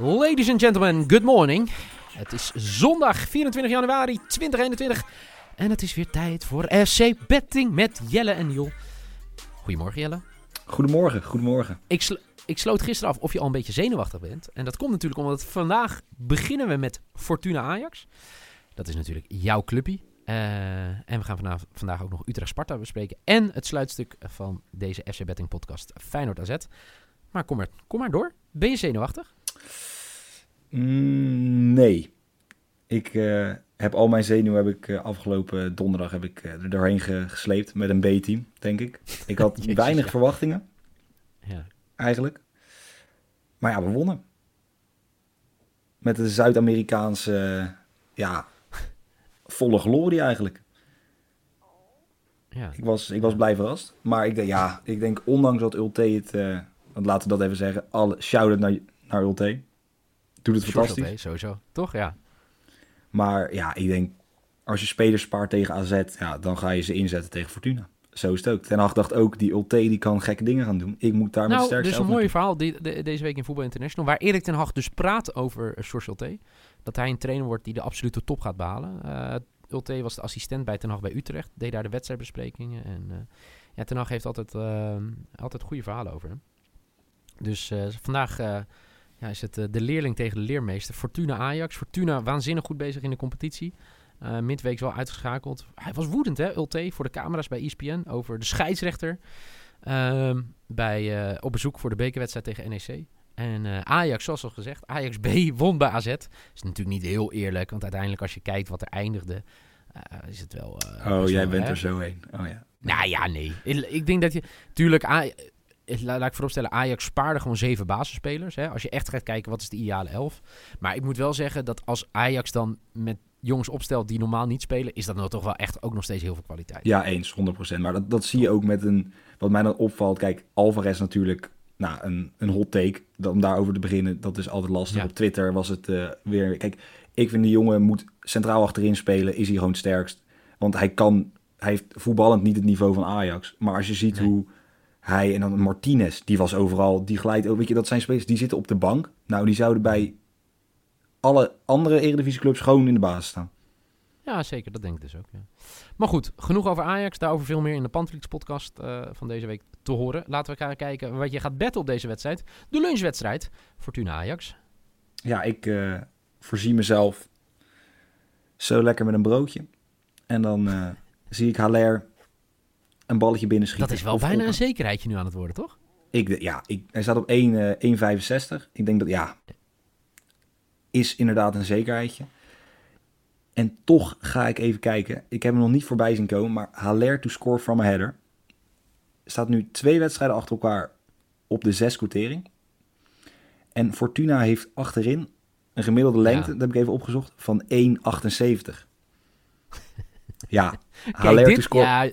Ladies and gentlemen, good morning. Het is zondag 24 januari 2021 en het is weer tijd voor FC Betting met Jelle en Niel. Goedemorgen Jelle. Goedemorgen, goedemorgen. Ik, sl ik sloot gisteren af of je al een beetje zenuwachtig bent. En dat komt natuurlijk omdat vandaag beginnen we met Fortuna Ajax. Dat is natuurlijk jouw clubje. Uh, en we gaan vandaag, vandaag ook nog Utrecht-Sparta bespreken. En het sluitstuk van deze FC Betting podcast Feyenoord AZ. Maar kom maar, kom maar door. Ben je zenuwachtig? Mm, nee. Ik uh, heb al mijn zenuwen heb ik, uh, afgelopen donderdag heb ik, uh, er doorheen gesleept met een B-team, denk ik. Ik had Jezus, weinig ja. verwachtingen. Ja. Eigenlijk. Maar ja, we wonnen. Met de Zuid-Amerikaanse, ja, volle glorie eigenlijk. Ja. Ik, was, ik was blij verrast. Maar ik denk, ja, ik denk ondanks dat Ulte het, want laten we dat even zeggen, alle shout-out naar, naar Ulte. Doet het fantastisch. Oké, sowieso. Toch? Ja. Maar ja, ik denk, als je spelers spaart tegen AZ, ja, dan ga je ze inzetten tegen Fortuna. Zo is het ook. Ten Hag dacht ook, die Ulte die kan gekke dingen gaan doen. Ik moet daar nou, met sterkste dus een mooi verhaal die, de, deze week in Voetbal International, waar Erik ten Hag dus praat over George Ulte. Dat hij een trainer wordt die de absolute top gaat behalen. Uh, Ulte was de assistent bij ten Hag bij Utrecht, deed daar de wedstrijdbesprekingen. En uh, ja, ten Hag heeft altijd, altijd goede verhalen over hem. Dus vandaag ja, is het uh, de leerling tegen de leermeester. Fortuna Ajax. Fortuna waanzinnig goed bezig in de competitie. Uh, midweek wel uitgeschakeld. Hij was woedend, hè, Ulte, voor de camera's bij ESPN over de scheidsrechter. Uh, bij, uh, op bezoek voor de bekerwedstrijd tegen NEC. En Ajax, zoals al gezegd, Ajax B won bij AZ. Is natuurlijk niet heel eerlijk, want uiteindelijk als je kijkt wat er eindigde, is het wel... oh, jij wel, bent hè? er zo heen. Oh ja. Nou ja, nee. Ik denk dat je... Tuurlijk, laat ik vooropstellen, Ajax spaarde gewoon zeven basisspelers. Hè? Als je echt gaat kijken, wat is de ideale elf? Maar ik moet wel zeggen dat als Ajax dan met jongens opstelt die normaal niet spelen, is dat nou toch wel echt ook nog steeds heel veel kwaliteit. Ja, eens, 100%. Maar dat, dat zie je ook met een, wat mij dan opvalt, kijk, Alvarez natuurlijk, nou, een, een hot take, om daarover te beginnen, dat is altijd lastig. Ja. Op Twitter was het uh, weer, kijk, ik vind die jongen moet centraal achterin spelen, is hij gewoon het sterkst. Want hij kan, hij heeft voetballend niet het niveau van Ajax. Maar als je ziet Nee. hoe hij en dan Martinez, die was overal, die glijdt ook. Weet je, dat zijn spelers die zitten op de bank. Nou, die zouden bij alle andere eredivisieclubs gewoon in de basis staan. Ja, zeker. Dat denk ik dus ook. Ja. Maar goed, genoeg over Ajax. Daarover veel meer in de Pantrix podcast uh, van deze week te horen. Laten we gaan kijken wat je gaat betten op deze wedstrijd. De lunchwedstrijd. Fortuna Ajax. Ja, ik uh, voorzie mezelf zo lekker met een broodje. En dan uh, zie ik Haller een balletje binnenschieten. Dat is wel Of bijna een zekerheidje nu aan het worden, toch? Ik, ja, ik, hij staat op 1, eh, 1,65. Ik denk dat, ja, is inderdaad een zekerheidje. En toch ga ik even kijken. Ik heb hem nog niet voorbij zien komen, maar Haller to score from a header. Staat nu twee wedstrijden achter elkaar op de zes quotering. En Fortuna heeft achterin een gemiddelde lengte, Ja. dat heb ik even opgezocht, van 1,78. ja, Haller to score. ja,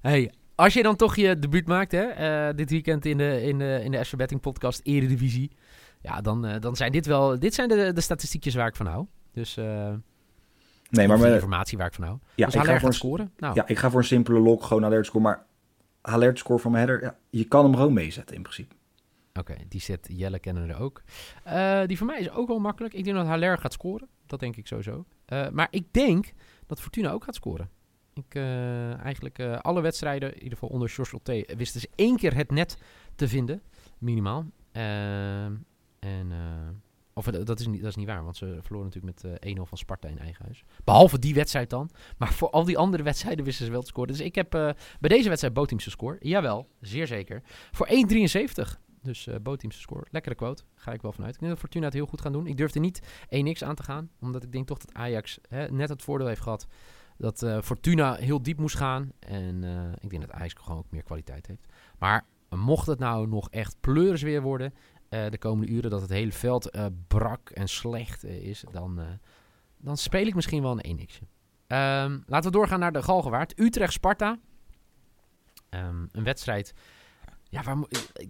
hey, als je dan toch je debuut maakt, hè, eh, dit weekend in de, in de, in de SV Betting podcast Eredivisie. Ja, dan, eh, dan zijn dit wel, dit zijn de, de statistiekjes waar ik van hou. Dus, eh nee, maar met, informatie waar ik van hou. ja, dus ik ga voor gaat een scoren. Nou, Ja, ik ga voor een simpele lock, gewoon alert score. Maar alert score van mijn header, ja, je kan hem gewoon meezetten in principe. Oké, die zet Jelle kennen er ook. Die van mij is ook wel makkelijk. Ik denk dat Haller gaat scoren. Dat denk ik sowieso. Maar ik denk dat Fortuna ook gaat scoren. Ik, eh, eigenlijk eh, alle wedstrijden, in ieder geval onder George T, wisten ze één keer het net te vinden. Minimaal. Ehm, en, eh, of dat is, niet, dat is niet waar, want ze verloren natuurlijk met eh 1-0 van Sparta in eigen huis. Behalve die wedstrijd dan. Maar voor al die andere wedstrijden wisten ze wel te scoren. Dus ik heb bij deze wedstrijd Boteamse score. Jawel, zeer zeker. Voor 1,73. Dus uh, bootteams te scoren. Lekkere quote. Ga ik wel vanuit. Ik denk dat Fortuna het heel goed gaan doen. Ik durfde niet 1x aan te gaan. Omdat ik denk toch dat Ajax hè, net het voordeel heeft gehad. Dat uh, Fortuna heel diep moest gaan. En uh, ik denk dat Ajax gewoon ook meer kwaliteit heeft. Maar mocht het nou nog echt pleuris weer worden. de komende uren dat het hele veld brak en slecht is. Dan, dan speel ik misschien wel een 1x. Um, laten we doorgaan naar de Galgenwaard. Utrecht-Sparta. Um, een wedstrijd ja, waar,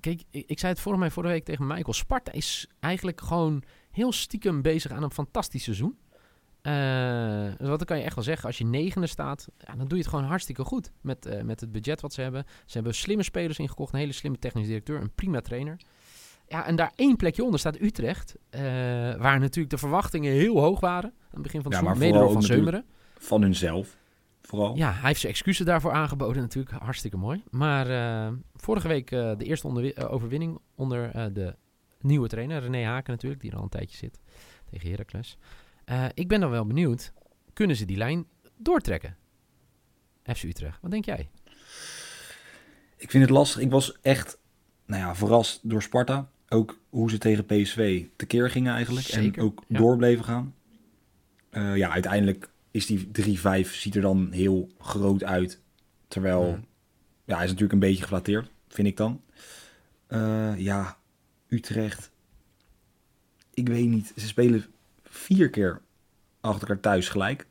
kijk, ik, zei het vorige, mij vorige week tegen Michael. Sparta is eigenlijk gewoon heel stiekem bezig aan een fantastisch seizoen. Uh, wat kan je echt wel zeggen. Als je negende staat, ja, dan doe je het gewoon hartstikke goed. Met, uh, met het budget wat ze hebben. Ze hebben slimme spelers ingekocht. Een hele slimme technisch directeur. Een prima trainer. Ja, en daar één plekje onder staat Utrecht. Uh, waar natuurlijk de verwachtingen heel hoog waren. Aan het begin van het ja, seizoen. Mede door Van Zeumeren. Van hunzelf. Vooral. Ja, hij heeft zijn excuses daarvoor aangeboden natuurlijk. Hartstikke mooi. Maar vorige week de eerste overwinning onder de nieuwe trainer. René Haken natuurlijk, die er al een tijdje zit. Tegen Heracles. Ik ben dan wel benieuwd. Kunnen ze die lijn doortrekken? FC Utrecht. Wat denk jij? Ik vind het lastig. Ik was echt nou ja, verrast door Sparta. Ook hoe ze tegen PSV tekeer gingen eigenlijk. Zeker, en ook ja. door bleven gaan. ja, uiteindelijk is die 3-5 ziet er dan heel groot uit. Terwijl, ja. ja, hij is natuurlijk een beetje geflatteerd, vind ik dan. Uh, ja, Utrecht. Ik weet niet. Ze spelen vier keer achter elkaar thuis gelijk.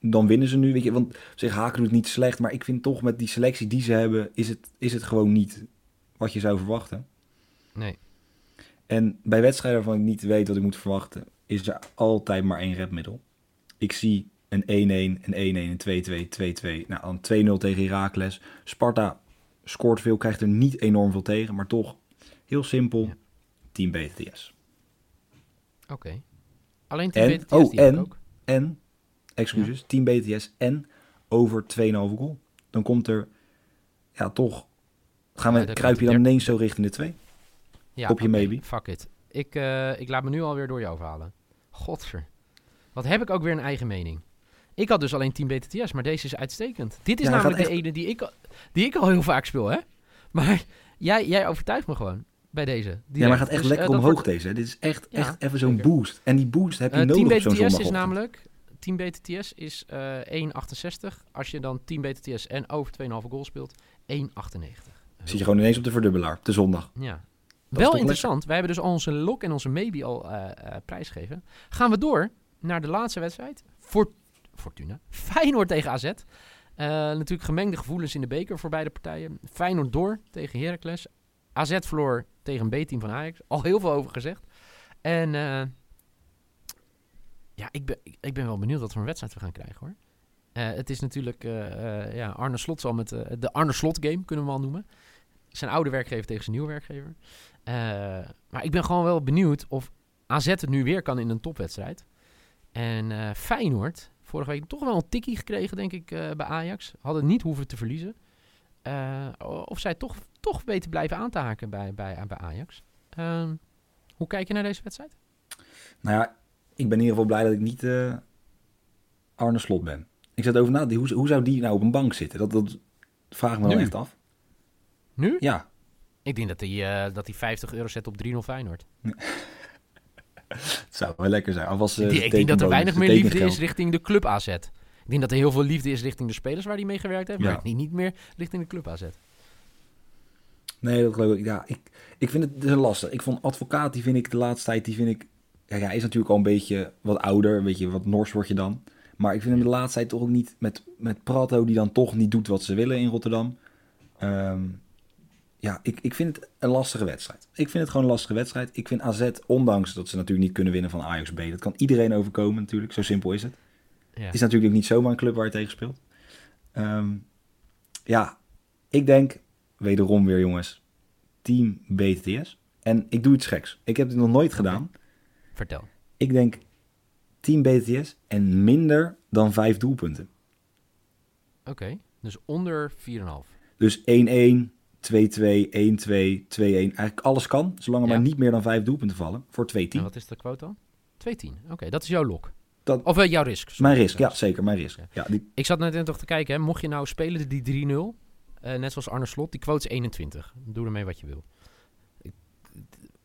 Dan winnen ze nu, weet je. Want zeg, Haken doet het niet slecht. Maar ik vind toch met die selectie die ze hebben, is het, is het gewoon niet wat je zou verwachten. Nee. En bij wedstrijden waarvan ik niet weet wat ik moet verwachten, is er altijd maar één redmiddel. Ik zie een 1-1, een 1-1, een 2-2, 2-2. Nou, dan 2-0 tegen Heracles. Sparta scoort veel, krijgt er niet enorm veel tegen, maar toch heel simpel. Ja. Team BTS. Oké. Okay. Alleen Team en, BTS oh, en, ook? En, excuses, ja. Team BTS en over 2,5 goal. Dan komt er, ja toch, gaan we, ja, kruip je dan ineens zo richting de 2? Ja, Op je okay, maybe. Fuck it. Ik, uh, ik laat me nu alweer door jou verhalen. Godver. Wat heb ik ook weer een eigen mening. Ik had dus alleen Team BTTS, maar deze is uitstekend. Dit is namelijk de ene die ik, die ik al heel vaak speel, hè? Maar jij, jij overtuigt me gewoon bij deze. Direct. Ja, maar gaat echt dus, lekker uh, omhoog wordt... deze. Dit is echt, echt even zo'n boost. En die boost heb je uh, nodig Team BTTS is namelijk... Team BTTS is uh, 1,68. Als je dan Team BTTS en over 2,5 goal speelt, 1,98. Zit je gewoon ineens op de verdubbelaar, de zondag. Ja. Dat Wel interessant. Lekker. Wij hebben dus al onze lock en onze maybe al uh, prijsgegeven. Gaan we door naar de laatste wedstrijd. Fort Fortuna. Feyenoord tegen AZ. Natuurlijk gemengde gevoelens in de beker voor beide partijen. Feyenoord door tegen Heracles. AZ verloor tegen een B-team van Ajax. Al heel veel over gezegd. En uh, ja, ik ben, ik ben wel benieuwd wat voor een wedstrijd we gaan krijgen hoor. Uh, het is natuurlijk, ja, Arne Slot zal met de Arne Slot game, kunnen we wel noemen. Zijn oude werkgever tegen zijn nieuwe werkgever. maar ik ben gewoon wel benieuwd of AZ het nu weer kan in een topwedstrijd. En Feyenoord, vorige week toch wel een tikkie gekregen, denk ik, bij Ajax. Hadden niet hoeven te verliezen. Of zij toch, toch weten blijven aan te haken bij, bij, bij Ajax. Ehm, hoe kijk je naar deze wedstrijd? Nou ja, ik ben in ieder geval blij dat ik niet Arne Slot ben. Ik zat over na, hoe, hoe zou die nou op een bank zitten? Dat, dat vraag ik me wel echt af. Nu? Ja. Ik denk dat hij, dat hij 50 euro zet op 3-0 Feyenoord. Het zou wel lekker zijn. Alvast, uh, ik denk dat er weinig meer liefde is richting de club AZ. Ik denk dat er heel veel liefde is richting de spelers waar hij mee gewerkt heeft. Ja. Maar niet, niet meer richting de club AZ. Nee, dat geloof ik. Ja, ik, ik vind het dus lastig. Ik vond advocaat, die vind ik de laatste tijd, die vind ik... Ja, hij is natuurlijk al een beetje wat ouder, weet je, wat nors word je dan. Maar ik vind hem de laatste tijd toch ook niet met, met Prato, die dan toch niet doet wat ze willen in Rotterdam. Um, ja, ik, ik vind het een lastige wedstrijd. Ik vind het gewoon een lastige wedstrijd. Ik vind AZ, ondanks dat ze natuurlijk niet kunnen winnen van Ajax B, dat kan iedereen overkomen natuurlijk, zo simpel is het. Ja. Is natuurlijk niet zomaar een club waar je tegen speelt. Um, ja, ik denk, wederom weer jongens, team BTS. En ik doe iets geks. Ik heb het nog nooit okay. gedaan. Vertel. Ik denk team BTS en minder dan vijf doelpunten. Oké, okay, dus onder 4,5. Dus 1-1, 2-2, 1-2, 2-1. Eigenlijk alles kan, zolang er ja. maar niet meer dan vijf doelpunten vallen voor 2-10. En wat is de quote dan? 2-10. Oké, okay, dat is jouw lok. Dat, of uh, jouw risk. Sorry. Mijn risk, ja, zeker, mijn risk. Ja. die... Ik zat net toch te kijken, hè, mocht je nou spelen die 3-0, uh, net zoals Arne Slot, die quote is 21. Doe ermee wat je wil.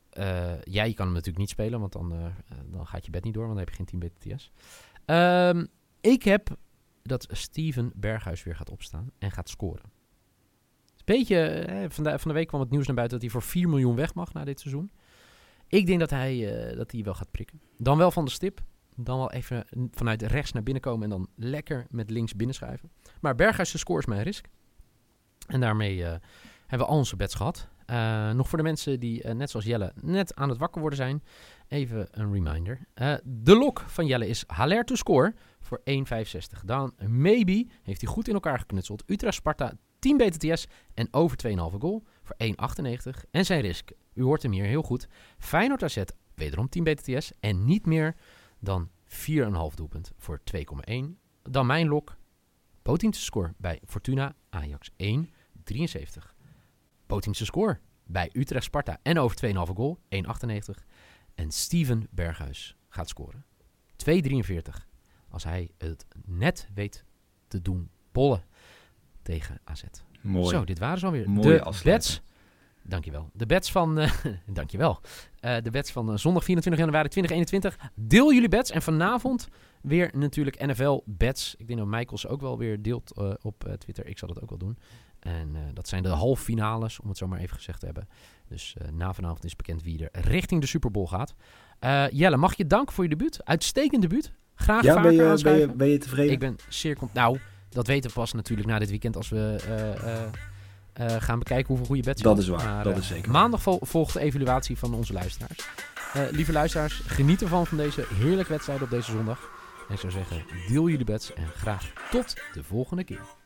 Eh, ja, je kan hem natuurlijk niet spelen, want dan, eh, eh, dan gaat je bed niet door, want dan heb je geen 10 BTS. Ehm ik heb dat Steven Berghuis weer gaat opstaan en gaat scoren. Beetje, eh, van, de, van de week kwam het nieuws naar buiten dat hij voor 4 miljoen weg mag na dit seizoen. Ik denk dat hij, eh, dat hij wel gaat prikken. Dan wel van de stip. Dan wel even vanuit rechts naar binnen komen en dan lekker met links binnenschuiven. Maar Berghuis score is mijn risk. En daarmee eh, hebben we al onze bets gehad. Eh, nog voor de mensen die, eh, net zoals Jelle, net aan het wakker worden zijn. Even een reminder. De lok van Jelle is Haller to score voor 1,65. Dan Maybe heeft hij goed in elkaar geknutseld. Utrecht Sparta 10 BTTS en over 2,5 goal voor 1,98. En zijn risk, u hoort hem hier heel goed. Feyenoord AZ wederom 10 BTTS en niet meer dan 4,5 doelpunt voor 2,1. Dan mijn lok, Potingse score bij Fortuna Ajax 1,73. Potingse score bij Utrecht Sparta en over 2,5 goal 1,98. En Steven Berghuis gaat scoren. 2,43. Als hij het net weet te doen pollen tegen AZ. Mooi. Zo, dit waren ze alweer. Mooie de bets. Dankjewel. De bets van, eh, dankjewel. Eh, de bets van eh, zondag 24 januari 2021. Deel jullie bets. En vanavond weer natuurlijk NFL bets. Ik denk dat Michael ze ook wel weer deelt eh, op eh, Twitter. Ik zal dat ook wel doen. En eh, dat zijn de halffinales, om het zo maar even gezegd te hebben. Dus na vanavond is bekend wie er richting de Super Bowl gaat. Jelle, mag je dank voor je debuut. Uitstekend debuut. Graag Ja, vaker ben je, ben, je, ben je tevreden? Ik ben zeer. Nou, dat weten we pas natuurlijk na dit weekend als we gaan bekijken hoeveel goede bets Dat is waar, Maar, dat is zeker Maandag vol- volgt de evaluatie van onze luisteraars. Lieve luisteraars, geniet ervan van deze heerlijke wedstrijd op deze zondag. Ik zou zeggen, deel jullie bets en graag tot de volgende keer.